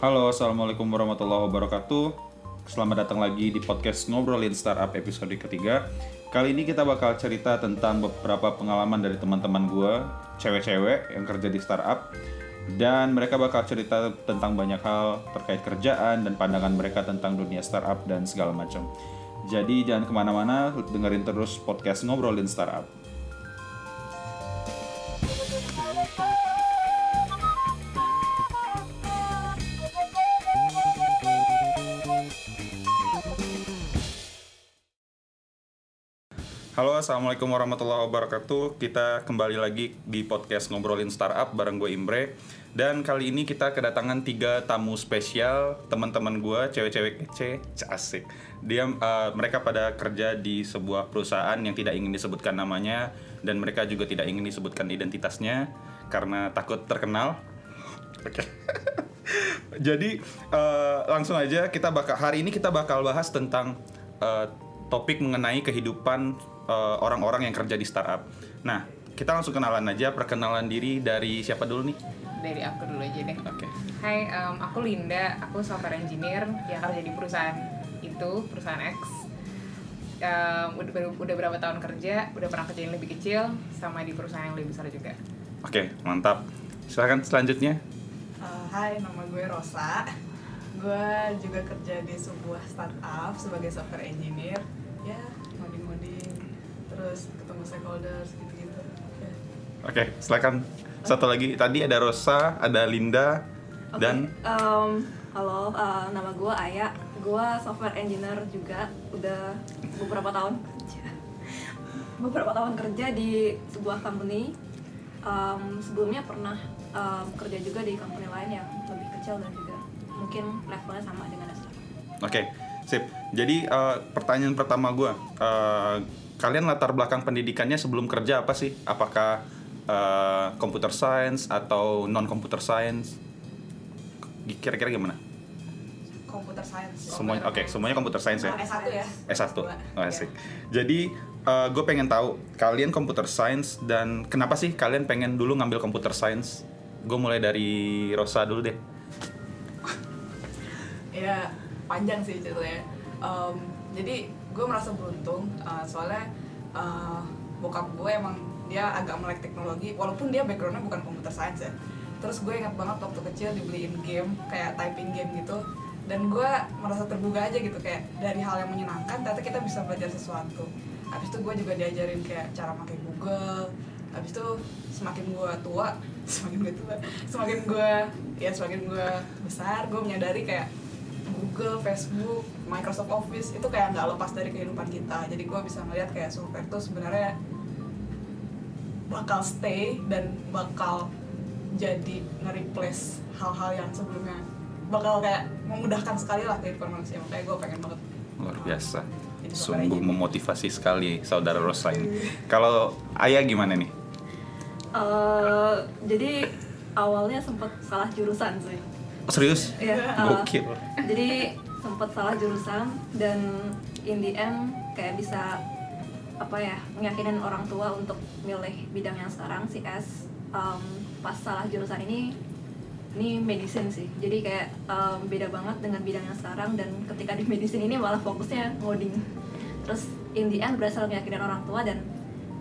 Halo, Assalamualaikum warahmatullahi wabarakatuh. Selamat datang lagi di podcast Ngobrolin Startup episode ketiga. Kali ini kita bakal cerita tentang beberapa pengalaman dari teman-teman gue Cewek-cewek yang kerja di startup. Dan mereka bakal cerita tentang banyak hal terkait kerjaan dan pandangan mereka tentang dunia startup dan segala macam. Jadi jangan ke mana-mana, dengerin terus podcast Ngobrolin Startup assalamualaikum warahmatullahi wabarakatuh. Kita kembali lagi di podcast ngobrolin startup bareng gue Imbre. Dan kali ini kita kedatangan tiga tamu spesial teman-teman gue, cewek-cewek kece, asik. Dia, eh, mereka pada kerja di sebuah perusahaan yang tidak ingin disebutkan namanya dan mereka juga tidak ingin disebutkan identitasnya karena takut terkenal. Oke. Jadi eh, langsung aja kita bakal hari ini kita bakal bahas tentang eh, topik mengenai kehidupan eh, orang-orang yang kerja di startup. Nah, kita langsung kenalan aja perkenalan diri dari siapa dulu nih? dari aku dulu aja deh. Oke. Hai, em, aku Linda, aku software engineer yang kerja di perusahaan itu, perusahaan X. Em, udah, ber- udah berapa tahun kerja, udah pernah kerja yang lebih kecil, sama di perusahaan yang lebih besar juga. Oke, mantap. Silakan selanjutnya. Uh, hai, nama gue Rosa. Gue juga kerja di sebuah startup sebagai software engineer. Ya, terus ketemu stakeholders gitu-gitu. Ya. Oke, silakan. Satu lagi tadi ada Rosa, ada Linda Oke, dan em, halo, eh, nama gue Aya. Gue software engineer juga. Udah beberapa tahun kerja. Beberapa tahun kerja di sebuah company. Em, sebelumnya pernah em, kerja juga di company lain yang lebih kecil dan juga mungkin levelnya sama dengan. Oke, sip. Jadi eh, pertanyaan pertama gue, kalian latar belakang pendidikannya sebelum kerja apa sih? Apakah eh, computer science atau non computer science? Kira-kira gimana? Computer science. Semuanya, oke, semuanya computer science ya. Oh, S1 ya? S1. S2. Oh, asik. Jadi gue pengen tahu kalian computer science dan kenapa sih kalian pengen dulu ngambil computer science? Gue mulai dari Rosa dulu deh. Ya, panjang sih ceritanya. Em, jadi gue merasa beruntung uh, soalnya uh, bokap gue emang dia agak melek teknologi walaupun dia backgroundnya bukan computer science ya. Terus gue ingat banget waktu kecil dibeliin game kayak typing game gitu. Dan gue merasa tergugah aja gitu kayak dari hal yang menyenangkan ternyata kita bisa belajar sesuatu. Habis itu gue juga diajarin kayak cara pakai Google habis itu semakin gue tua semakin gue tua semakin gue ya semakin gue besar gue menyadari kayak Google, Facebook, Microsoft Office itu kayak nggak lepas dari kehidupan kita. Jadi gue bisa ngeliat kayak software itu sebenarnya bakal stay dan bakal jadi nge-replace hal-hal yang sebelumnya bakal kayak memudahkan sekali lah kehidupan manusia. Makanya gue pengen banget Luar biasa. Jadi Sungguh software memotivasi sekali saudara Rosa ini. Kalau Ayah gimana nih? Eh, jadi awalnya sempat salah jurusan sih. Oh, serius? Iya, Gokil. jadi sempat salah jurusan dan in the end kayak bisa apa ya meyakinkan orang tua untuk milih bidang yang sekarang CS Em, pas salah jurusan ini ini medicine sih jadi kayak em, beda banget dengan bidang yang sekarang dan ketika di medicine ini malah fokusnya ngoding terus in the end berhasil meyakinkan orang tua dan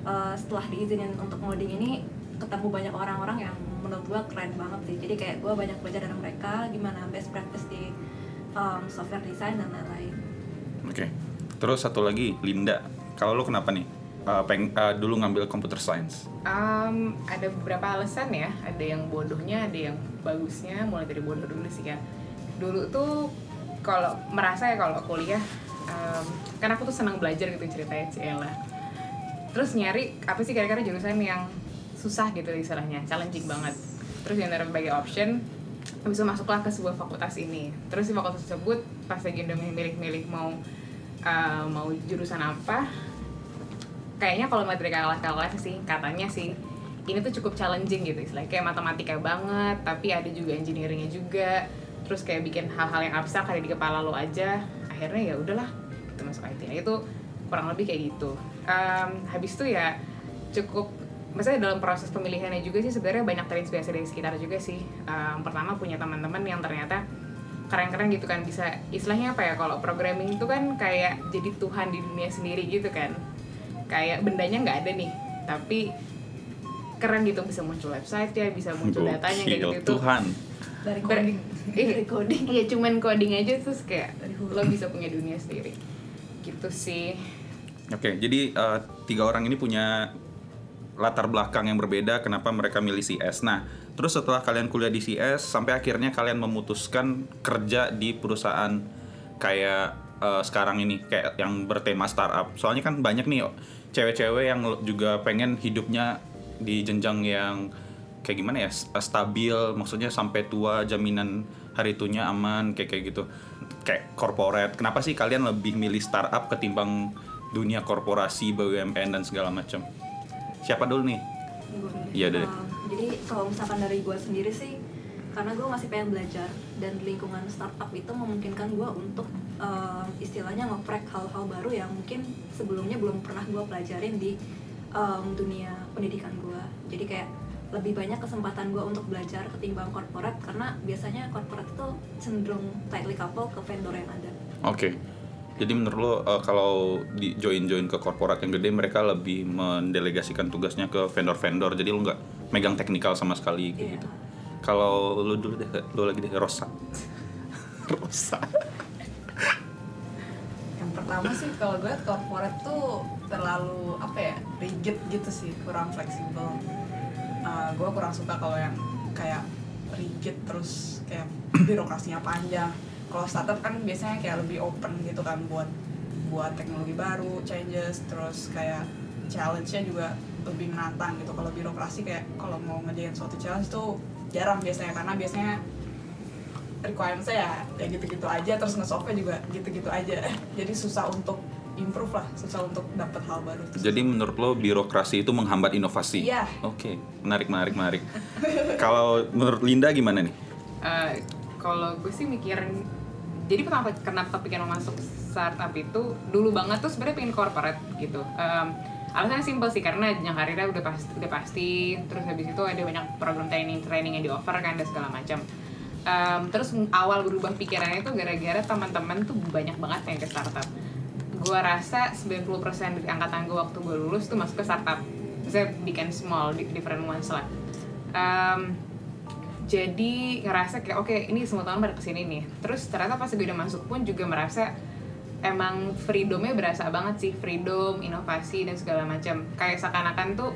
eh, setelah diizinin untuk ngoding ini ketemu banyak orang-orang yang menurut gue keren banget sih jadi kayak gue banyak belajar dari mereka gimana best practice di um, software design dan lain-lain Oke. Terus satu lagi Linda. Kalau lu kenapa nih? Eh, peng eh, dulu ngambil computer science. Em, ada beberapa alasan ya, ada yang bodohnya, ada yang bagusnya, mulai dari bodoh dulu sih ya. Dulu tuh kalau merasa ya kalau kuliah, em, kan aku tuh senang belajar gitu ceritanya Ciela. Terus nyari apa sih kira-kira jurusan yang susah gitu istilahnya, challenging banget. Terus yang dari berbagai option, itu masuklah ke sebuah fakultas ini. Terus di fakultas tersebut pas lagi udah milih-milih mau eh, mau jurusan apa, kayaknya kalau matematika kelas-kelas sih katanya sih ini tuh cukup challenging gitu istilahnya kayak matematika banget tapi ada juga engineeringnya juga terus kayak bikin hal-hal yang abstrak ada di kepala lo aja akhirnya ya udahlah itu masuk IT itu kurang lebih kayak gitu Em, habis itu ya cukup maksudnya dalam proses pemilihannya juga sih sebenarnya banyak terinspirasi dari sekitar juga sih. Em, pertama punya teman-teman yang ternyata keren-keren gitu kan. Bisa istilahnya apa ya kalau programming itu kan kayak jadi Tuhan di dunia sendiri gitu kan. Kayak bendanya nggak ada nih tapi keren gitu. Bisa muncul website ya bisa muncul datanya kayak gitu. Tuh Tuhan. Dari Ber- coding. Dari coding. Iya cuman coding aja terus kayak Dari hulu. lo bisa punya dunia sendiri. Gitu sih. Oke, jadi eh, tiga orang ini punya latar belakang yang berbeda kenapa mereka milih CS. Nah, terus setelah kalian kuliah di CS sampai akhirnya kalian memutuskan kerja di perusahaan kayak eh, sekarang ini kayak yang bertema startup. Soalnya kan banyak nih cewek-cewek yang juga pengen hidupnya di jenjang yang kayak gimana ya s- stabil maksudnya sampai tua jaminan hari itunya aman kayak kayak gitu kayak corporate kenapa sih kalian lebih milih startup ketimbang dunia korporasi BUMN dan segala macam siapa dulu nih. Iya, deh. Um, jadi kalau misalkan dari gue sendiri sih karena gue masih pengen belajar dan lingkungan startup itu memungkinkan gue untuk um, istilahnya ngoprek hal-hal baru yang mungkin sebelumnya belum pernah gue pelajarin di um, dunia pendidikan gue jadi kayak lebih banyak kesempatan gue untuk belajar ketimbang corporate karena biasanya corporate itu cenderung tightly couple ke vendor yang ada oke jadi menurut lo eh, kalau di join join ke korporat yang gede mereka lebih mendelegasikan tugasnya ke vendor-vendor. Jadi lo nggak megang teknikal sama sekali kayak Iya. gitu. Kalau lo dulu deh lo lagi deh Rosa. Rosa. Yang pertama sih kalau gue liat corporate tuh terlalu apa ya rigid gitu sih kurang fleksibel. Uh, gue kurang suka kalau yang kayak rigid terus kayak birokrasinya panjang kalau startup kan biasanya kayak lebih open gitu kan buat buat teknologi baru changes terus kayak challenge-nya juga lebih menantang gitu kalau birokrasi kayak kalau mau ngerjain suatu challenge tuh jarang biasanya karena biasanya requirement saya ya gitu-gitu aja terus nge-solve juga gitu-gitu aja jadi susah untuk improve lah susah untuk dapat hal baru Jadi menurut lo birokrasi itu menghambat inovasi? Iya. Oke, menarik, menarik, menarik. Kalau menurut Linda gimana nih? Eh, kalau gue sih mikirin jadi kenapa kepikiran mau masuk startup itu dulu banget tuh sebenarnya pengen corporate gitu. Em, alasannya simpel sih karena yang karirnya udah pasti udah pasti terus habis itu ada banyak program training training yang di offer kan dan segala macam. Em, terus awal berubah pikirannya itu gara-gara teman-teman tuh banyak banget yang ke startup. Gue rasa 90% dari angkatan gue waktu gue lulus tuh masuk ke startup. Saya bikin small di- different ones lah. Em, jadi ngerasa kayak oke ini semua tahun pada ke sini nih. Terus ternyata pas gue udah masuk pun juga merasa emang freedomnya berasa banget sih. Freedom inovasi dan segala macam. Kayak seakan-akan tuh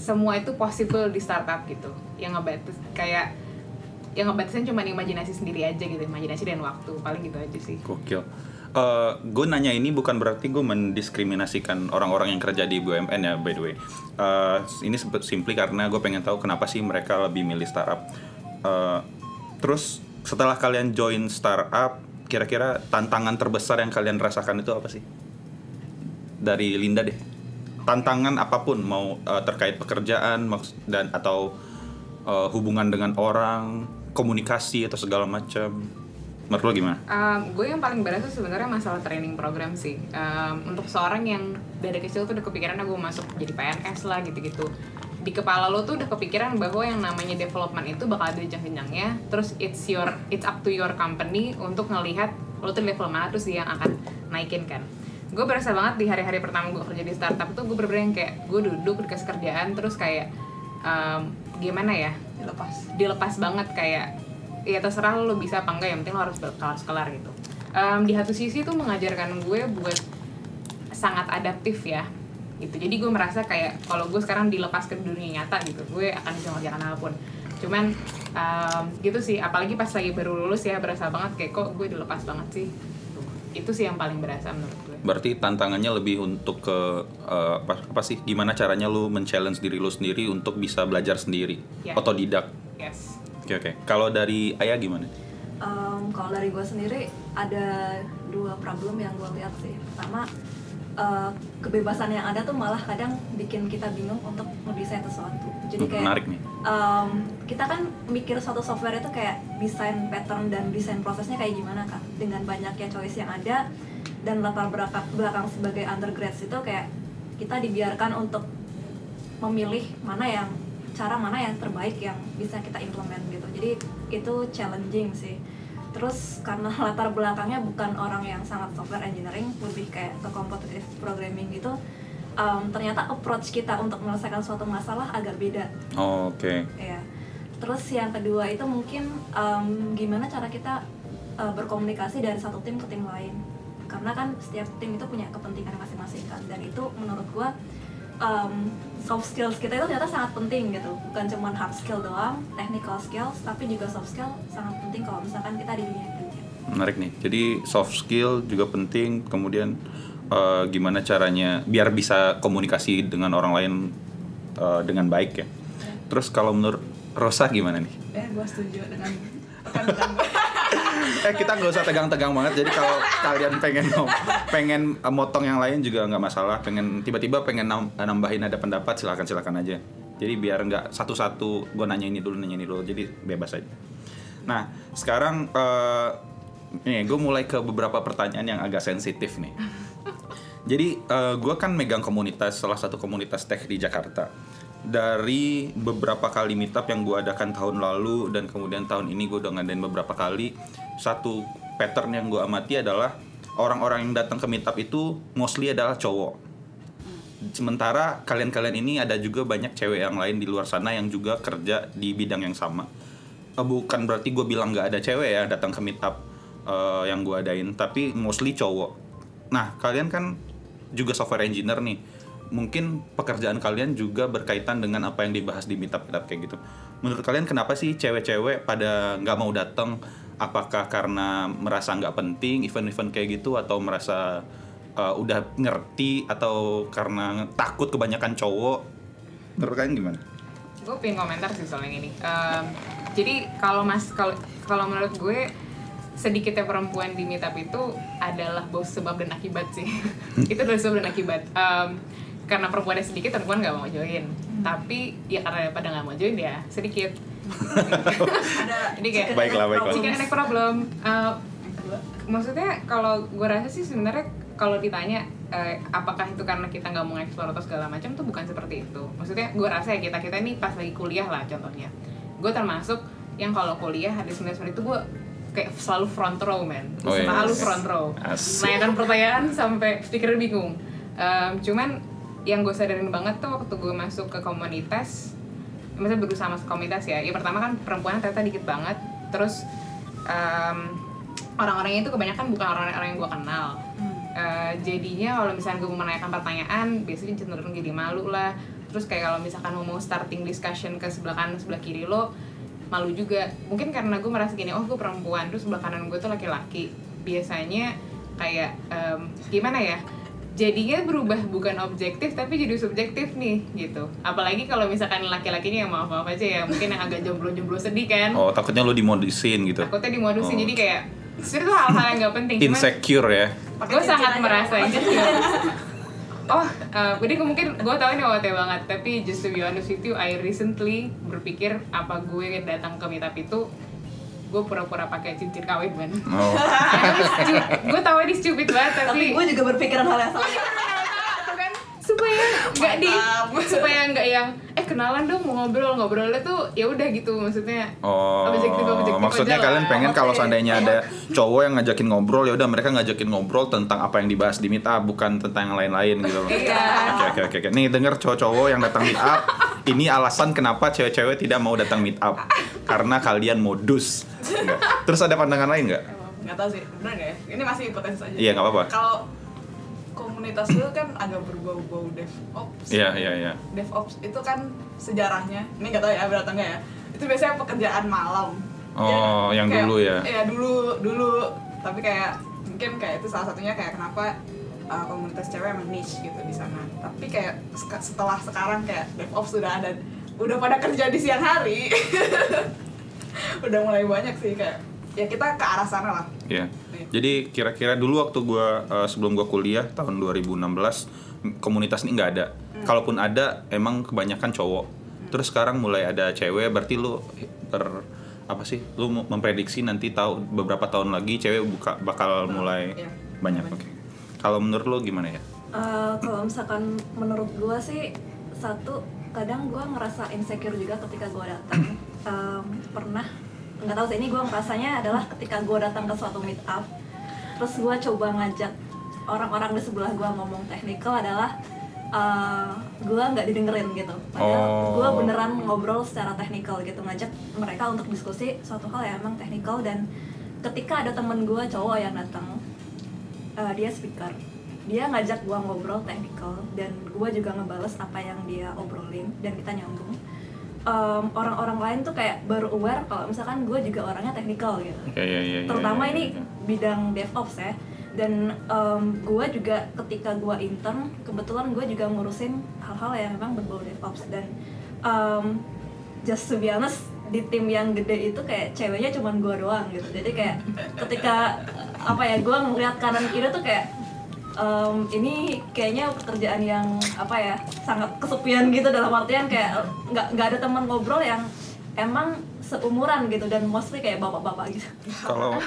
semua itu possible di startup gitu. Yang ngebatas kayak yang ngebatasin cuma imajinasi sendiri aja gitu. Imajinasi dan waktu. Paling gitu aja sih. Gokil. Eh, gue nanya ini bukan berarti gue mendiskriminasikan orang-orang yang kerja di BUMN ya, by the way. Eh, ini simply karena gue pengen tahu kenapa sih mereka lebih milih startup. Eh, terus setelah kalian join startup, kira-kira tantangan terbesar yang kalian rasakan itu apa sih? Dari Linda deh. Tantangan apa pun, mau eh, terkait pekerjaan dan atau eh, hubungan dengan orang, komunikasi atau segala macam. Menurut lo gimana? Um, gue yang paling berasa sebenarnya masalah training program sih. Um, untuk seorang yang dari kecil tuh udah kepikiran gue masuk jadi PNS lah gitu-gitu. Di kepala lo tuh udah kepikiran bahwa yang namanya development itu bakal ada jenjang-jenjangnya. Terus it's your it's up to your company untuk ngelihat lo tuh level mana terus dia yang akan naikin kan. Gue berasa banget di hari-hari pertama gue kerja di startup tuh gue bener-bener yang kayak gue duduk dikasih kerjaan terus kayak um, gimana ya dilepas dilepas banget kayak ya terserah lo bisa apa enggak yang penting lo harus harus kelar gitu. Em, di satu sisi tuh mengajarkan gue buat sangat adaptif ya gitu. Jadi gue merasa kayak kalau gue sekarang dilepas ke dunia nyata gitu gue akan bisa mengerjakan apa pun cuman em, gitu sih apalagi pas lagi baru lulus ya berasa banget kayak kok gue dilepas banget sih. Itu sih yang paling berasa menurut gue. Berarti tantangannya lebih untuk ke eh, apa, apa sih? Gimana caranya lu men-challenge diri lu sendiri untuk bisa belajar sendiri, Ya. otodidak. yes Oke oke. Kalau dari Ayah gimana? Um, kalau dari gue sendiri ada dua problem yang gue lihat sih. Pertama uh, kebebasan yang ada tuh malah kadang bikin kita bingung untuk mendesain sesuatu. Jadi Hmm, kayak menarik nih. um, kita kan mikir suatu software itu kayak desain pattern dan desain prosesnya kayak gimana kan dengan banyaknya choice yang ada dan latar belakang, belakang sebagai undergrads itu kayak kita dibiarkan untuk memilih mana yang cara mana yang terbaik yang bisa kita implement gitu. Jadi itu challenging sih. Terus karena latar belakangnya bukan orang yang sangat software engineering lebih kayak ke competitive programming gitu um, ternyata approach kita untuk menyelesaikan suatu masalah agak beda. Oh, Oke. ya terus yang kedua itu mungkin um, gimana cara kita uh, berkomunikasi dari satu tim ke tim lain. Karena kan setiap tim itu punya kepentingan masing-masing kan. Dan itu menurut gua um, soft skills kita itu ternyata sangat penting gitu bukan cuma hard skill doang technical skills tapi juga soft skill sangat penting kalau misalkan kita di dunia kerja Menarik nih. Jadi soft skill juga penting. Kemudian eh, gimana caranya biar bisa komunikasi dengan orang lain eh, dengan baik ya. Terus kalau menurut Rosa gimana nih? eh gue setuju dengan eh kita nggak usah tegang-tegang banget. Jadi kalau kalian pengen pengen eh, motong yang lain juga nggak masalah. Pengen tiba-tiba pengen nam- nambahin ada pendapat silakan silakan aja. Jadi biar nggak satu-satu gue nanya ini dulu nanya ini dulu. Jadi bebas aja. Nah sekarang eh nih gue mulai ke beberapa pertanyaan yang agak sensitif nih. Jadi gue kan megang komunitas salah satu komunitas tech di Jakarta. Dari beberapa kali meetup yang gue adakan tahun lalu dan kemudian tahun ini gue udah ngadain beberapa kali. Satu pattern yang gue amati adalah orang-orang yang datang ke meetup itu mostly adalah cowok. Sementara kalian-kalian ini ada juga banyak cewek yang lain di luar sana yang juga kerja di bidang yang sama. Eh, Bukan berarti gue bilang nggak ada cewek ya datang ke meetup eh, yang gue adain, tapi mostly cowok. Nah, kalian kan juga software engineer nih. Mungkin pekerjaan kalian juga berkaitan dengan apa yang dibahas di meetup meetup kayak gitu. Menurut kalian kenapa sih cewek-cewek pada nggak mau datang? Apakah karena merasa nggak penting event-event kayak gitu atau merasa uh, udah ngerti atau karena takut kebanyakan cowok? Menurut kalian gimana? gue pengen komentar sih soal yang ini Em, jadi kalau mas kalau menurut gue sedikitnya perempuan di meetup itu adalah sebab dan akibat sih itu adalah sebab dan akibat Em, karena perempuannya sedikit perempuan nggak mau join. Tapi ya karena pada nggak mau join ya sedikit. Ada jadi kayak Baiklah, baiklah. and egg problem. Uh, maksudnya kalau gue rasa sih sebenarnya kalau ditanya eh, apakah itu karena kita nggak mau ngeksplor atau segala macam tuh bukan seperti itu. Maksudnya gue rasa ya kita kita ini pas lagi kuliah lah contohnya. Gue termasuk yang kalau kuliah hari senin senin itu gue kayak selalu front row man Oh, iya. selalu front row. Asik. menanyakan pertanyaan sampai speaker bingung. Em, cuman yang gue sadarin banget tuh waktu gue masuk ke komunitas maksudnya berusaha masuk komunitas ya. Ya pertama kan perempuan ternyata dikit banget. Terus em, orang-orangnya itu kebanyakan bukan orang-orang yang gue kenal. Eh, jadinya kalau misalnya gue mau menanyakan pertanyaan biasanya cenderung jadi malu lah. Terus kayak kalau misalkan mau mau starting discussion ke sebelah kanan sebelah kiri lo malu juga. Mungkin karena gue merasa gini oh gue perempuan. Terus sebelah kanan gue tuh laki-laki. Biasanya kayak em, gimana ya jadinya berubah bukan objektif tapi jadi subjektif nih gitu apalagi kalau misalkan laki-lakinya yang maaf maaf aja ya mungkin yang agak jomblo-jomblo sedih kan Oh, takutnya lo dimodusin gitu. takutnya dimodusin Oh. jadi kayak sebenarnya itu hal-hal yang nggak penting cuman Insecure ya. Gue sangat merasa insecure oh jadi mungkin gue tau ini OT banget tapi just to be honest with you I recently berpikir apa gue datang ke meetup itu gue pura-pura pakai cincin kawin Oh. gue tau ini stupid banget tapi tapi gue juga berpikiran hal yang sama Tuh kan, supaya nggak di supaya nggak yang eh kenalan dong mau ngobrol ngobrolnya tuh ya udah gitu maksudnya Oh, Objektif- objektif maksudnya aja kalian lah. pengen kalau seandainya ada cowok yang ngajakin ngobrol ya udah mereka ngajakin ngobrol tentang apa yang dibahas di meet up bukan tentang yang lain-lain gitu loh. Iya. Oke oke oke. oke. Nih denger cowok-cowok yang datang meet up, ini alasan kenapa cewek-cewek tidak mau datang meet up karena kalian modus. Enggak. Terus ada pandangan lain nggak? nggak tahu sih benar nggak ya ini masih hipotesis aja Iya, nggak apa-apa. kalau komunitas lu kan agak berbau-bau DevOps. Iya iya iya. DevOps itu kan sejarahnya ini nggak tahu ya benar atau enggak ya. Itu biasanya pekerjaan malam. Oh, yang kayak- dulu ya. iya dulu dulu. Tapi kayak mungkin kayak itu salah satunya kayak kenapa uh, komunitas cewek emang niche gitu di sana. Tapi kayak setelah sekarang kayak DevOps sudah ada udah pada kerja di siang hari. Udah mulai banyak sih kayak ya kita ke arah sana lah Iya. Nih. Jadi kira-kira dulu waktu gua eh, sebelum gua kuliah tahun 2016 m- komunitas ini nggak ada. Kalaupun ada emang kebanyakan cowok. Terus sekarang mulai ada cewek berarti lu ber apa sih? Lu memprediksi nanti tahu beberapa tahun lagi cewek buka bakal mulai Iya. banyak. Oke. Kalau menurut lu gimana ya? Eh, kalau misalkan menurut gue sih satu kadang gue ngerasa insecure juga ketika gue datang Em, pernah nggak tahu sih ini gue ngerasanya adalah ketika gue datang ke suatu meet up terus gue coba ngajak orang-orang di sebelah gue ngomong technical adalah uh, gue nggak didengerin gitu. Padahal Oh. gue beneran ngobrol secara technical gitu ngajak mereka untuk diskusi suatu hal yang emang technical dan ketika ada temen gue cowok yang datang uh, dia speaker. Dia ngajak gua ngobrol technical dan gua juga ngebales apa yang dia obrolin dan kita nyambung Em, orang-orang lain tuh kayak baru aware kalau misalkan gue juga orangnya technical gitu Iya iya iya. iya, terutama iya, ini iya. bidang DevOps ya dan em, gue juga ketika gue intern kebetulan gue juga ngurusin hal-hal yang memang berbau DevOps dan em, just to be honest di tim yang gede itu kayak ceweknya cuman gue doang gitu jadi kayak ketika apa ya gue ngeliat kanan kiri tuh kayak em, ini kayaknya pekerjaan yang apa ya sangat kesepian gitu dalam artian kayak nggak nggak ada teman ngobrol yang emang seumuran gitu dan mostly kayak bapak-bapak gitu Kalau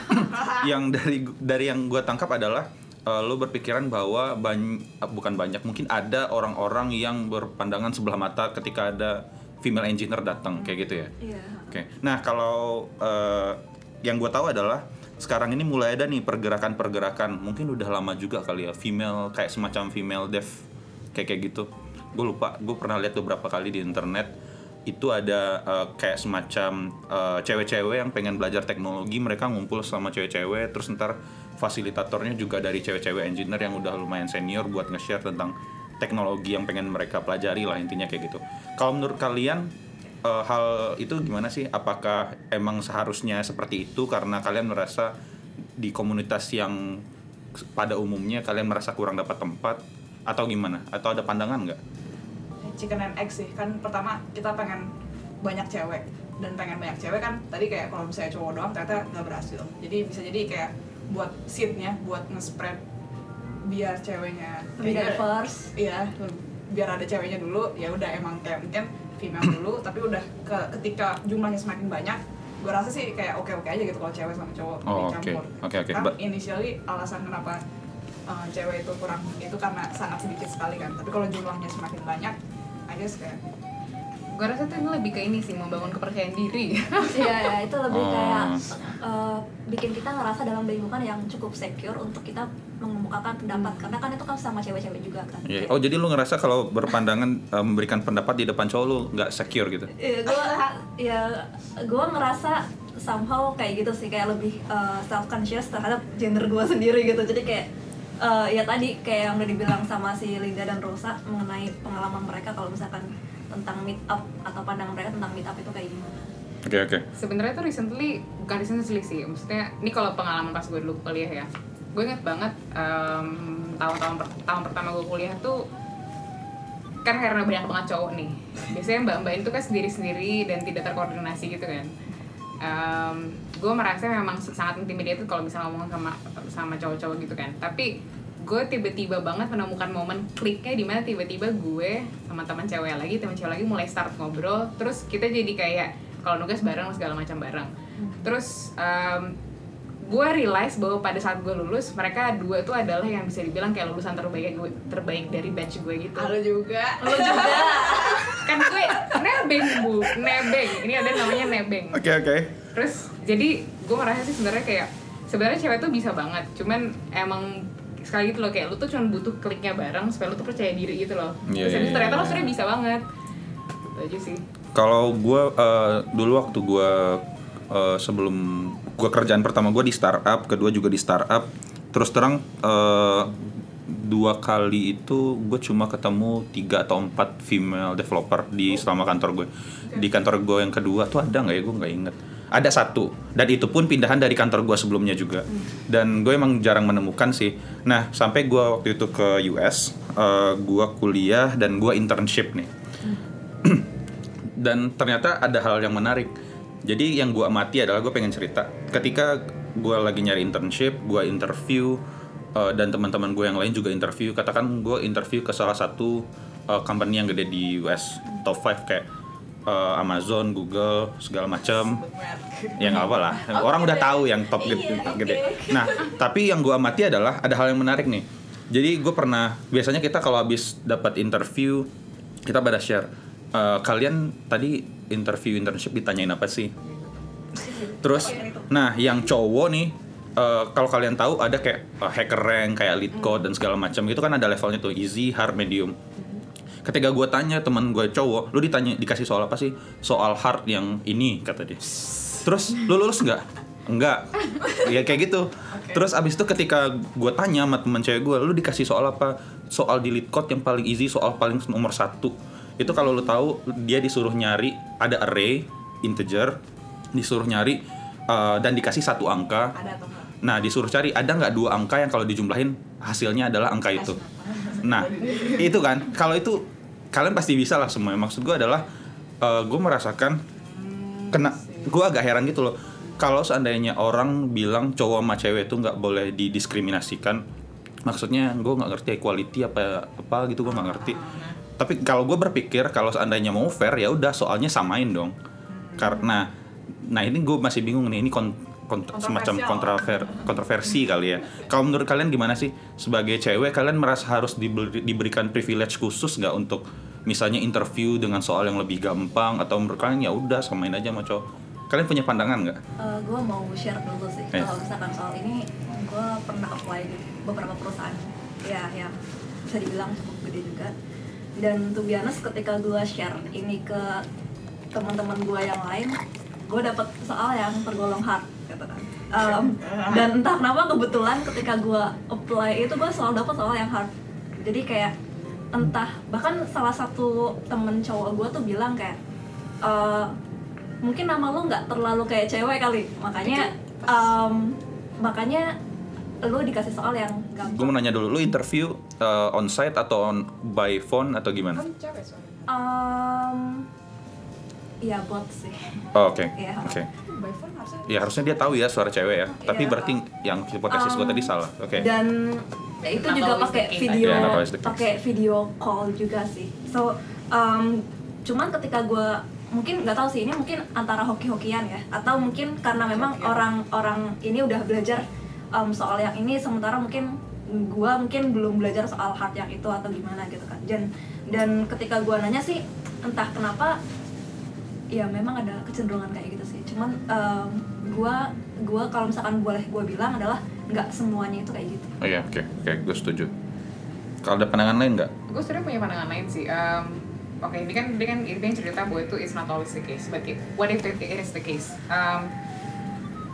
yang dari dari yang gue tangkap adalah eh, lo berpikiran bahwa banyak bukan banyak mungkin ada orang-orang yang berpandangan sebelah mata ketika ada female engineer datang kayak gitu ya. iya Oke. Nah kalau eh, yang gue tahu adalah sekarang ini mulai ada nih pergerakan-pergerakan mungkin udah lama juga kali ya female kayak semacam female dev kayak kayak gitu. Gue lupa. Gue pernah lihat beberapa kali di internet itu ada eh, kayak semacam eh, cewek-cewek yang pengen belajar teknologi mereka ngumpul sama cewek-cewek terus ntar fasilitatornya juga dari cewek-cewek engineer yang udah lumayan senior buat nge-share tentang teknologi yang pengen mereka pelajari lah intinya kayak gitu. Kalau menurut kalian eh, hal itu gimana sih? Apakah emang seharusnya seperti itu karena kalian merasa di komunitas yang pada umumnya kalian merasa kurang dapat tempat atau gimana? Atau ada pandangan nggak? chicken and egg sih kan pertama kita pengen banyak cewek dan pengen banyak cewek kan tadi kayak kalau misalnya cowok doang ternyata nggak berhasil jadi bisa jadi kayak buat seatnya buat nge-spread biar ceweknya lebih diverse iya biar ada ceweknya dulu ya udah emang kayak mungkin female dulu tapi udah ke ketika jumlahnya semakin banyak gue rasa sih kayak oke oke aja gitu kalau cewek sama cowok Oh, dicampur oke. Oke, oke. kan initially alasan kenapa uh, cewek itu kurang itu karena sangat sedikit sekali kan tapi kalau jumlahnya semakin banyak I guess kayak gue rasa tuh ini lebih ke ini sih membangun kepercayaan diri iya ya itu lebih Oh. kayak uh, bikin kita ngerasa dalam lingkungan yang cukup secure untuk kita mengemukakan pendapat karena kan itu kan sama cewek-cewek juga kan Iya. Oh jadi lu ngerasa kalau berpandangan eh, memberikan pendapat di depan cowok lu nggak secure gitu? Iya, gue ya gue ngerasa somehow kayak gitu sih kayak lebih self conscious terhadap gender gue sendiri gitu jadi kayak eh, ya tadi kayak yang udah dibilang sama si Linda dan Rosa mengenai pengalaman mereka kalau misalkan tentang meet up atau pandangan mereka tentang meet up itu kayak gimana Oke oke. sebenarnya tuh recently bukan recently sih maksudnya ini kalau pengalaman pas gue dulu kuliah ya gue inget banget em, tahun-tahun per- tahun pertama gue kuliah tuh kan karena banyak banget cowok nih. Biasanya mbak-mbak itu kan sendiri-sendiri dan tidak terkoordinasi gitu kan. Em, gue merasa memang sangat intimidated kalau bisa ngomong sama sama cowok-cowok gitu kan. Tapi gue tiba-tiba banget menemukan momen kliknya di mana tiba-tiba gue sama teman cewek lagi teman cewek lagi mulai start ngobrol terus kita jadi kayak kalau nugas bareng segala macam bareng. Terus em, gue realize bahwa pada saat gue lulus mereka dua tuh adalah yang bisa dibilang kayak lulusan terbaik gue terbaik dari batch gue gitu. Halo juga. Lo juga. Kan gue nebeng bu. Nebeng. Ini ada namanya nebeng. Oke oke. terus jadi gue merasa sih sebenarnya kayak sebenarnya cewek tuh bisa banget. Cuman emang sekali gitu loh kayak lu tuh cuma butuh kliknya bareng supaya lu tuh percaya diri gitu loh. Iya, terus iya, habis ternyata iya. lo sebenarnya bisa banget. Gitu aja sih. Kalau gue eh, dulu waktu gue eh, sebelum gue kerjaan pertama gue di startup, kedua juga di startup. Terus terang eh, dua kali itu gue cuma ketemu tiga atau empat female developer di selama kantor gue. Di kantor gue yang kedua tuh ada nggak ya gue nggak inget. Ada satu dan itu pun pindahan dari kantor gue sebelumnya juga. Dan gue emang jarang menemukan sih. Nah sampai gue waktu itu ke US, eh, gue kuliah dan gue internship nih dan ternyata ada hal yang menarik jadi yang gue amati adalah gue pengen cerita. Ketika gue lagi nyari internship gue interview uh, dan teman-teman gue yang lain juga interview katakan gue interview ke salah satu uh, company yang gede di US top 5 kayak uh, Amazon Google segala macam ya nggak apa lah. Orang udah tahu yang top gede, gede. nah tapi yang gue amati adalah ada hal yang menarik nih. Jadi gue pernah biasanya kita kalau habis dapat interview kita pada share "Eh, kalian tadi interview internship ditanyain apa sih Terus, nah yang cowok nih, eh, kalau kalian tahu ada kayak eh, hacker rank, kayak lead code dan segala macam itu kan ada levelnya tuh easy, hard, medium. Ketika gue tanya teman gue cowok, lu ditanya dikasih soal apa sih? Soal hard yang ini kata dia. Terus lu lulus nggak? Enggak. Ya kayak gitu. Terus abis itu ketika gue tanya sama teman cewek gue, lu dikasih soal apa? Soal di code yang paling easy, soal paling nomor satu. Itu kalau lu tahu dia disuruh nyari ada array integer, disuruh nyari uh, dan dikasih satu angka. ada atau enggak Nah disuruh cari ada nggak dua angka yang kalau dijumlahin hasilnya adalah angka itu. Nah itu kan kalau itu kalian pasti bisa lah semua. Maksud gue adalah gue merasakan kena gue agak heran gitu loh. Kalau seandainya orang bilang cowok sama cewek itu nggak boleh didiskriminasikan, maksudnya gue nggak ngerti equality apa apa gitu gue nggak ngerti. Tapi kalau gue berpikir kalau seandainya mau fair ya udah soalnya samain dong. Karena nah ini gue masih bingung nih ini kon- kon- semacam kontrover kontroversi kali ya. Kalau menurut kalian gimana sih sebagai cewek kalian merasa harus diberi- diberikan privilege khusus nggak untuk misalnya interview dengan soal yang lebih gampang atau menurut kalian ya udah samain aja sama cowok. Kalian punya pandangan nggak? gue mau share dulu sih Eh. kalau misalkan soal ini gue pernah apply di beberapa perusahaan ya yang bisa dibilang cukup gede juga dan tuh biasa ketika gue share ini ke teman-teman gue yang lain gue dapet soal yang tergolong hard gitu kan. Um, dan entah kenapa kebetulan ketika gue apply itu gue selalu dapet soal yang hard. Jadi kayak entah bahkan salah satu temen cowok gue tuh bilang kayak "Eh, mungkin nama lo nggak terlalu kayak cewek kali. Makanya um, makanya lo dikasih soal yang Gue gampang mau nanya dulu, lu interview uh, on site atau on by phone atau gimana? Kan cewek soalnya. um, ya bot sih Oh, Oke, Iya. oke. by phone harusnya Ya harusnya dia tahu ya suara cewek ya. Tapi Iya. berarti yang hipotesis gue Um, tadi salah. Oke. dan itu Not juga pakai video Yeah, pakai video call juga sih so um, cuman ketika gue mungkin nggak tahu sih ini mungkin antara hoki-hokian ya atau mungkin karena memang orang-orang ini udah belajar um, soal yang ini sementara mungkin gue mungkin belum belajar soal hard yang itu atau gimana gitu kan dan dan ketika gue nanya sih entah kenapa ya memang ada kecenderungan kayak gitu sih cuman um, gua gua kalau misalkan boleh gua bilang adalah nggak semuanya itu kayak gitu Oh iya, oke, oke, gue setuju. Kalau ada pandangan lain nggak? gue sebenarnya punya pandangan lain sih Um, oke ini kan dia kan ini kan cerita bahwa itu is not always the case but it, what if it, it is the case um,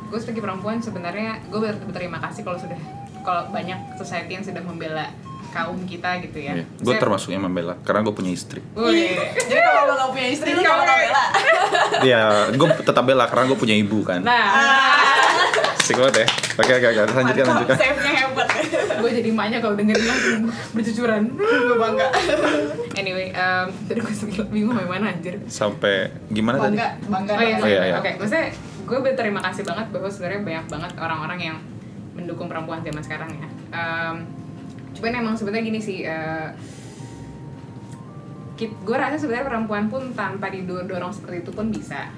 gue sebagai perempuan sebenarnya gue ber- berterima kasih kalau sudah kalau banyak society yang sudah membela kaum kita gitu ya Iya. Gue Saya- termasuk yang membela karena gue punya istri. Wih. jadi kalau lo gak punya istri lo gak bela Iya, gue tetap bela karena gue punya ibu kan. nah Asik banget ya. Oke, oke, oke. Lanjutkan, lanjutkan. save-nya hebat gue jadi emaknya kalau dengerin langsung bercucuran gue bangga anyway um, tadi gue sempat bingung mau mana anjir Sampai gimana tadi? bangga bangga Oh iya, Oh, iya, iya. oke. Maksudnya gue berterima kasih banget bahwa sebenarnya banyak banget orang-orang yang mendukung perempuan zaman sekarang ya. Um, cuman emang sebenarnya gini sih, uh, gue rasa sebenarnya perempuan pun tanpa didorong seperti itu pun bisa.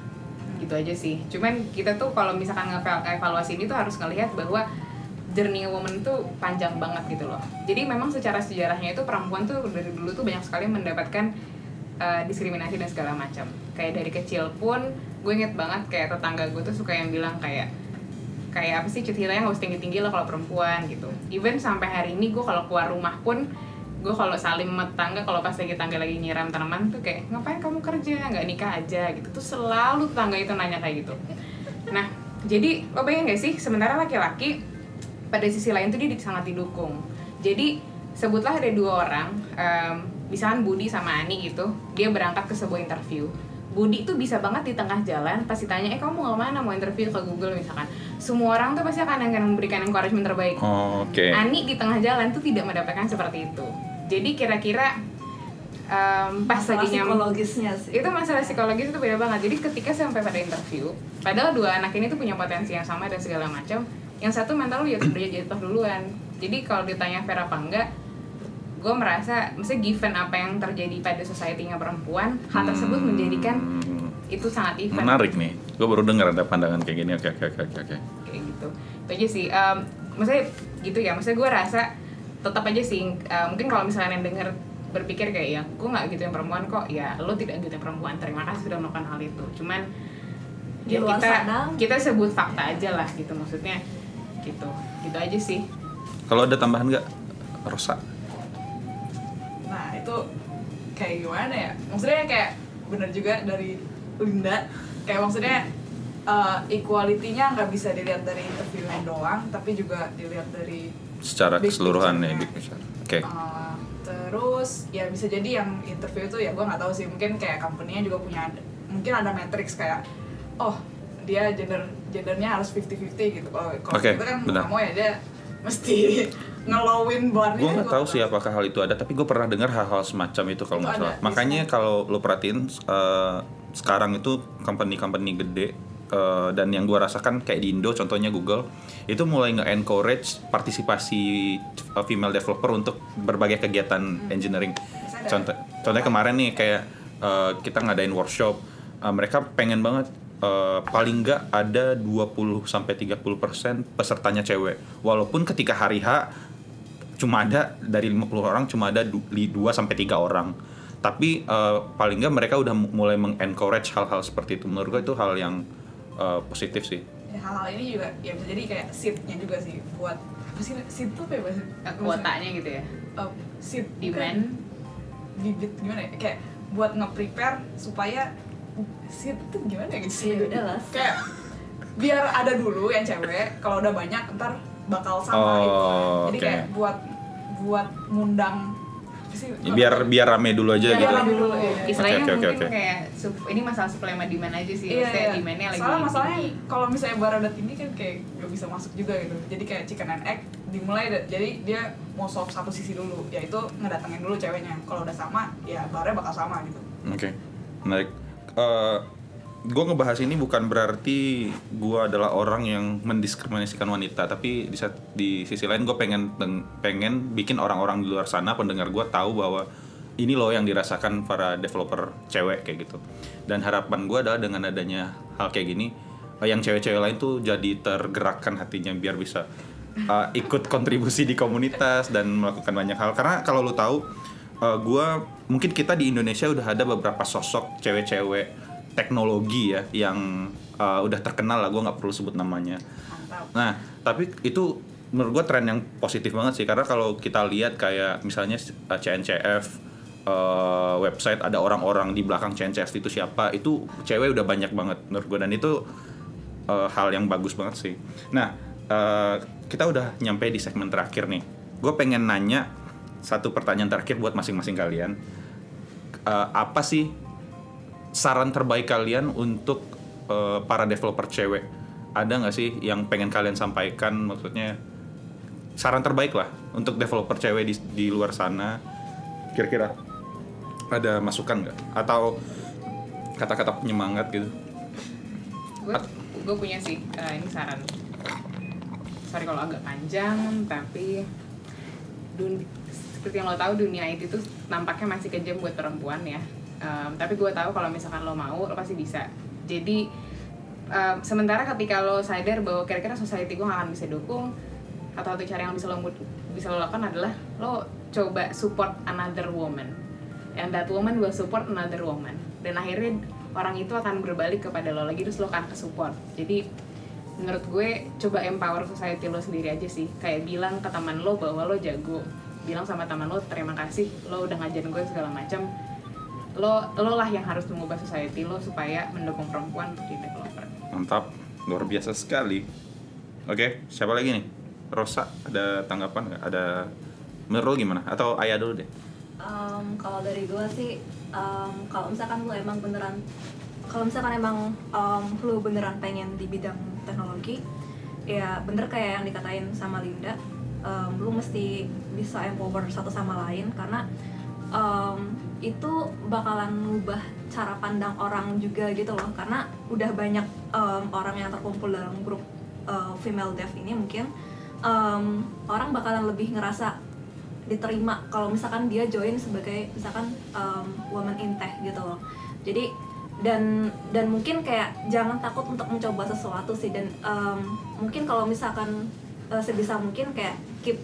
Gitu aja sih. Cuman kita tuh kalau misalkan nge-evaluasi ini tuh harus ngelihat bahwa journey woman tuh panjang banget gitu loh. Jadi memang secara sejarahnya itu perempuan tuh dari dulu tuh banyak sekali mendapatkan uh, diskriminasi dan segala macam. Kayak dari kecil pun gue inget banget kayak tetangga gue tuh suka yang bilang kayak kayak apa sih ceritanya nggak usah tinggi tinggi lah kalau perempuan gitu. Even sampai hari ini gue kalau keluar rumah pun gue kalau salim tetangga kalau pas lagi tetangga lagi nyiram tanaman tuh kayak ngapain kamu kerja nggak nikah aja gitu tuh selalu tetangga itu nanya kayak gitu. Nah jadi lo bayangin gak sih sementara laki-laki pada sisi lain tuh dia di- sangat didukung. Jadi sebutlah ada dua orang, em, misalkan Budi sama Ani gitu, dia berangkat ke sebuah interview. Budi tuh bisa banget di tengah jalan pasti tanya, eh kamu mau ke mana mau interview ke Google misalkan. Semua orang tuh pasti akan akan memberikan encouragement terbaik. Oh, Oke. Ani di tengah jalan tuh tidak mendapatkan seperti itu. Jadi kira-kira em, pas Masalah lagi psikologisnya sih itu masalah psikologis itu beda banget jadi ketika sampai pada interview padahal dua anak ini tuh punya potensi yang sama dan segala macam yang satu mental ya udah jatuh duluan jadi kalau ditanya fair apa enggak gue merasa mesti given apa yang terjadi pada society-nya perempuan hal tersebut Hmm, menjadikan itu sangat event. Menarik nih. Gue baru dengar ada pandangan kayak gini. Oke, oke, oke, oke, oke. kayak gitu. Itu aja sih. Em, maksudnya gitu ya. Maksudnya gue rasa tetap aja sih eh, mungkin kalau misalnya yang denger berpikir kayak ya gue nggak gitu yang perempuan kok. Ya lo tidak gitu yang perempuan. Terima kasih sudah melakukan hal itu. Cuman di ya luar kita sana. kita sebut fakta aja lah gitu. Maksudnya gitu. Gitu aja sih. Kalau ada tambahan nggak, Rosa? Itu kayak gimana ya maksudnya kayak bener juga dari Linda kayak maksudnya uh, equality-nya nggak bisa dilihat dari interviewnya doang tapi juga dilihat dari Secara keseluruhan ya, big picture. Oke. uh, terus ya bisa jadi yang interview itu ya gue nggak tahu sih mungkin kayak company-nya juga punya mungkin ada matrix kayak oh dia gender gendernya harus 50-50 gitu kalau kalau Oke, kita kan benar. nggak mau ya dia mesti ngelowin barnya Gue nggak tahu sih apakah hal itu ada, tapi gue pernah dengar hal-hal semacam itu kalau nggak salah. Makanya kalau lo perhatiin eh, sekarang itu company-company gede eh, dan yang gue rasakan kayak di Indo, contohnya Google, itu mulai nge-encourage partisipasi eh, female developer untuk berbagai kegiatan engineering. Biasanya ada. Contoh, contohnya kemarin nih kayak eh, kita ngadain workshop, eh, mereka pengen banget eh, paling nggak ada 20 sampai 30% pesertanya cewek. Walaupun ketika hari H cuma ada dari 50 orang cuma ada 2 sampai 3 orang. Tapi eh, paling nggak mereka udah mu- mulai mengencourage hal-hal seperti itu. Menurut gue itu hal yang eh, positif sih. Ya, hal-hal ini juga ya bisa jadi kayak seatnya juga sih buat apa sih seat tuh apa ya bahasa Eh, kuotanya gitu ya uh, seat demand bibit gimana ya kayak buat nge-prepare supaya seat tuh gimana ya gitu Ya udah lah. kayak biar ada dulu yang cewek kalau udah banyak ntar bakal sama Oh, gitu jadi oke. kayak buat buat ngundang Ya, biar biar rame dulu aja Biar gitu. rame dulu, ya. istilahnya oke, oke, mungkin oke. kayak sup- ini masalah supply demand aja sih Iya, Maksudnya iya. demandnya lagi Soalnya masalahnya kalau misalnya bar udah tinggi kan kayak gak bisa masuk juga gitu. Jadi kayak chicken and egg dimulai jadi dia mau solve satu sisi dulu, yaitu ngedatengin dulu ceweknya. Kalau udah sama, ya barnya bakal sama gitu. Oke, menarik. Gue ngebahas ini bukan berarti gue adalah orang yang mendiskriminasikan wanita, tapi di, di sisi lain gue pengen peng- pengen bikin orang-orang di luar sana pendengar gue tahu bahwa ini loh yang dirasakan para developer cewek kayak gitu. Dan harapan gue adalah dengan adanya hal kayak gini, eh, yang cewek-cewek lain tuh jadi tergerakkan hatinya biar bisa eh, ikut kontribusi di komunitas dan melakukan banyak hal. Karena kalau lu tahu uh, gua mungkin kita di Indonesia udah ada beberapa sosok cewek-cewek teknologi ya yang uh, udah terkenal lah gue nggak perlu sebut namanya. Nah tapi itu menurut gue tren yang positif banget sih karena kalau kita lihat kayak misalnya uh, CNCF uh, website ada orang-orang di belakang CNCF itu siapa itu cewek udah banyak banget menurut gue dan itu uh, hal yang bagus banget sih. Nah uh, kita udah nyampe di segmen terakhir nih. Gue pengen nanya satu pertanyaan terakhir buat masing-masing kalian. Uh, apa sih saran terbaik kalian untuk uh, para developer cewek? Ada nggak sih yang pengen kalian sampaikan? Maksudnya saran terbaik lah untuk developer cewek di, di luar sana. Kira-kira ada masukan nggak? Atau kata-kata penyemangat gitu? Gue punya sih eh, ini saran. Sorry kalau agak panjang tapi dun seperti yang lo tahu dunia IT itu nampaknya masih kejam buat perempuan ya Em, tapi gue tahu kalau misalkan lo mau lo pasti bisa. Jadi em, sementara ketika lo sadar bahwa kira-kira society gue gak akan bisa dukung atau satu cara yang bisa lo bisa lo lakukan adalah lo coba support another woman. And that woman will support another woman. Dan akhirnya orang itu akan berbalik kepada lo lagi terus lo akan ke support jadi menurut gue coba empower society lo sendiri aja sih. Kayak bilang ke teman lo bahwa lo jago. Bilang sama teman lo terima kasih lo udah ngajarin gue segala macam lo lo lah yang harus mengubah society lo supaya mendukung perempuan untuk jadi developer mantap. Luar biasa sekali. Oke siapa lagi nih? Rosa ada tanggapan nggak? Ada menurut lo gimana? Atau ayah dulu deh. Um, kalau dari gue sih um, kalau misalkan lu emang beneran kalau misalkan emang um, lu beneran pengen di bidang teknologi ya bener kayak yang dikatain sama Linda um, lu mesti bisa empower satu sama lain karena um, itu bakalan ngubah cara pandang orang juga gitu loh. Karena udah banyak um, orang yang terkumpul dalam grup uh, female dev ini mungkin um, orang bakalan lebih ngerasa diterima kalau misalkan dia join sebagai misalkan um, woman in tech gitu loh. Jadi dan dan mungkin kayak jangan takut untuk mencoba sesuatu sih. Dan um, mungkin kalau misalkan uh, sebisa mungkin kayak keep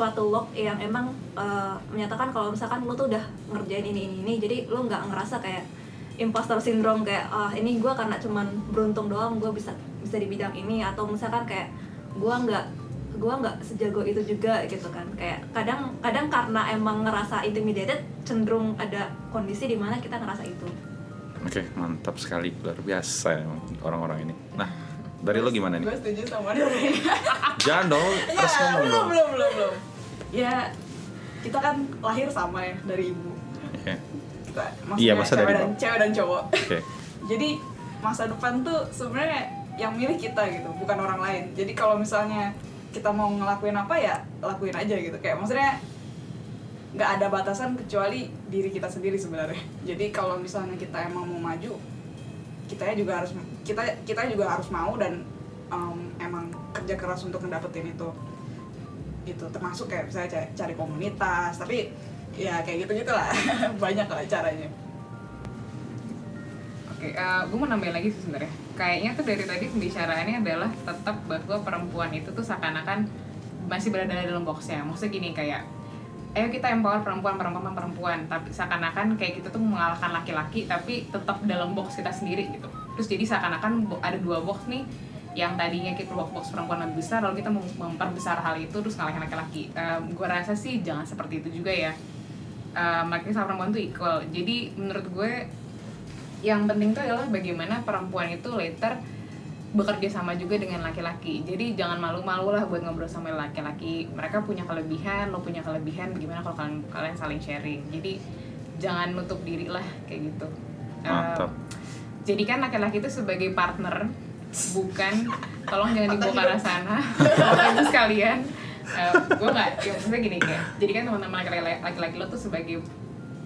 suatu work yang emang uh, menyatakan kalau misalkan lu tuh udah ngerjain ini ini ini jadi lu nggak ngerasa kayak imposter syndrome kayak ah ini gue karena cuman beruntung doang gue bisa bisa di bidang ini atau misalkan kayak gue nggak gue nggak sejago itu juga gitu kan kayak kadang kadang karena emang ngerasa intimidated cenderung ada kondisi di mana kita ngerasa itu Oke, mantap sekali. Luar biasa orang-orang ini. Nah, dari lo gimana nih? gue setuju sama Doreen Jangan dong, terus ya, ngomong belum dong. belum belum belum ya kita kan lahir sama ya dari ibu. Oke, kita Iya, maksudnya masa cewek dari dan cewek dan cowok. Oke. jadi masa depan tuh sebenarnya yang milih kita gitu bukan orang lain. Jadi kalau misalnya kita mau ngelakuin apa ya lakuin aja gitu. Kayak maksudnya nggak ada batasan kecuali diri kita sendiri sebenarnya. Jadi kalau misalnya kita emang mau maju kita juga harus kita kita juga harus mau dan em, emang kerja keras untuk ngedapetin itu gitu termasuk kayak misalnya cari, cari komunitas tapi ya kayak gitu gitulah banyak lah caranya Oke, gue mau nambahin lagi sih sebenarnya. Kayaknya tuh dari tadi pembicaraannya adalah tetap bahwa perempuan itu tuh seakan-akan masih berada dalam boxnya. Maksudnya gini kayak, ayo kita empower perempuan, perempuan, perempuan. Tapi seakan-akan kayak kita tuh mengalahkan laki-laki, tapi tetap dalam box kita sendiri gitu. Terus jadi seakan-akan ada dua box nih, yang tadinya kita box box perempuan lebih besar, lalu kita mem- memperbesar hal itu terus ngalahin laki-laki. gue rasa sih jangan seperti itu juga ya. Um, laki sama perempuan tuh equal. Jadi menurut gue yang penting tuh adalah bagaimana perempuan itu later bekerja sama juga dengan laki-laki jadi jangan malu-malu lah buat ngobrol sama laki-laki mereka punya kelebihan lo punya kelebihan bagaimana kalau kalian kalian saling sharing jadi jangan nutup diri lah kayak gitu Mantap. jadi kan laki-laki itu sebagai partner bukan. Tolong jangan dibawa ke arah sana. Ibu sekalian. Gue nggak ya maksudnya gini kayak jadi kan teman-teman laki-laki laki-laki lo tuh sebagai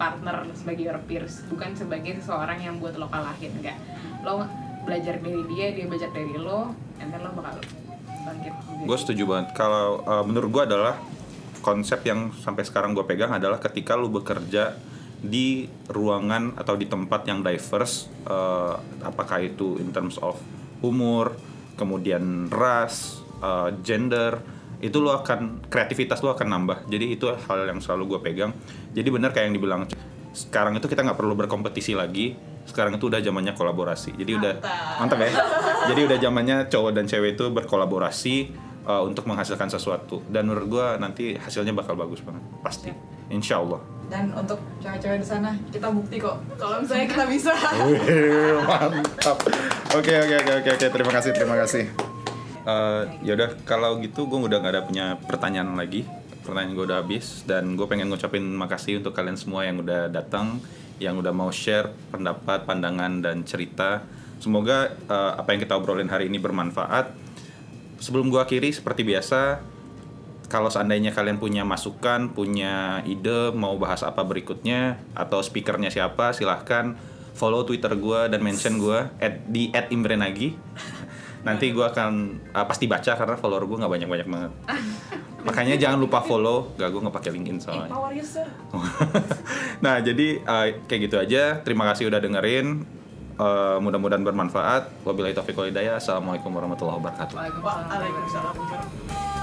partner sebagai your peers bukan sebagai seseorang yang buat lo kalahin enggak lo belajar dari dia dia belajar dari lo and then lo bakal bangkit. Gue setuju banget. Kalau uh, menurut gue adalah konsep yang sampai sekarang gue pegang adalah ketika lu bekerja di ruangan atau di tempat yang diverse, uh, apakah itu in terms of umur, kemudian ras, uh, gender, itu lo akan kreativitas lo akan nambah. Jadi itu hal yang selalu gue pegang. Jadi benar kayak yang dibilang sekarang itu kita nggak perlu berkompetisi lagi. Sekarang itu udah zamannya kolaborasi. Jadi udah Mantap. mantap ya. Jadi udah zamannya cowok dan cewek itu berkolaborasi uh, untuk menghasilkan sesuatu. Dan menurut gue nanti hasilnya bakal bagus banget, pasti. Insya Allah. Dan untuk cewek-cewek di sana kita bukti kok kalau misalnya kita bisa Wih, mantap. Oke oke oke oke oke terima kasih terima kasih. Eh, yaudah kalau gitu gue udah nggak ada punya pertanyaan lagi. Pertanyaan gue udah habis dan gue pengen ngucapin makasih untuk kalian semua yang udah datang, yang udah mau share pendapat, pandangan dan cerita. Semoga eh, apa yang kita obrolin hari ini bermanfaat. Sebelum gue akhiri seperti biasa, kalau seandainya kalian punya masukan, punya ide mau bahas apa berikutnya atau speakernya siapa, silahkan follow Twitter gue dan mention gue at, di @imbrenagi. Nanti gue akan uh, pasti baca karena follower gue nggak banyak banyak banget. Makanya jangan lupa follow, gak gue nggak pakai LinkedIn soalnya. empower yourself nah jadi uh, kayak gitu aja. Terima kasih udah dengerin. Uh, mudah-mudahan bermanfaat. Wabillahi taufiq wal hidayah. Assalamualaikum warahmatullahi wabarakatuh. Waalaikumsalam. Waalaikumsalam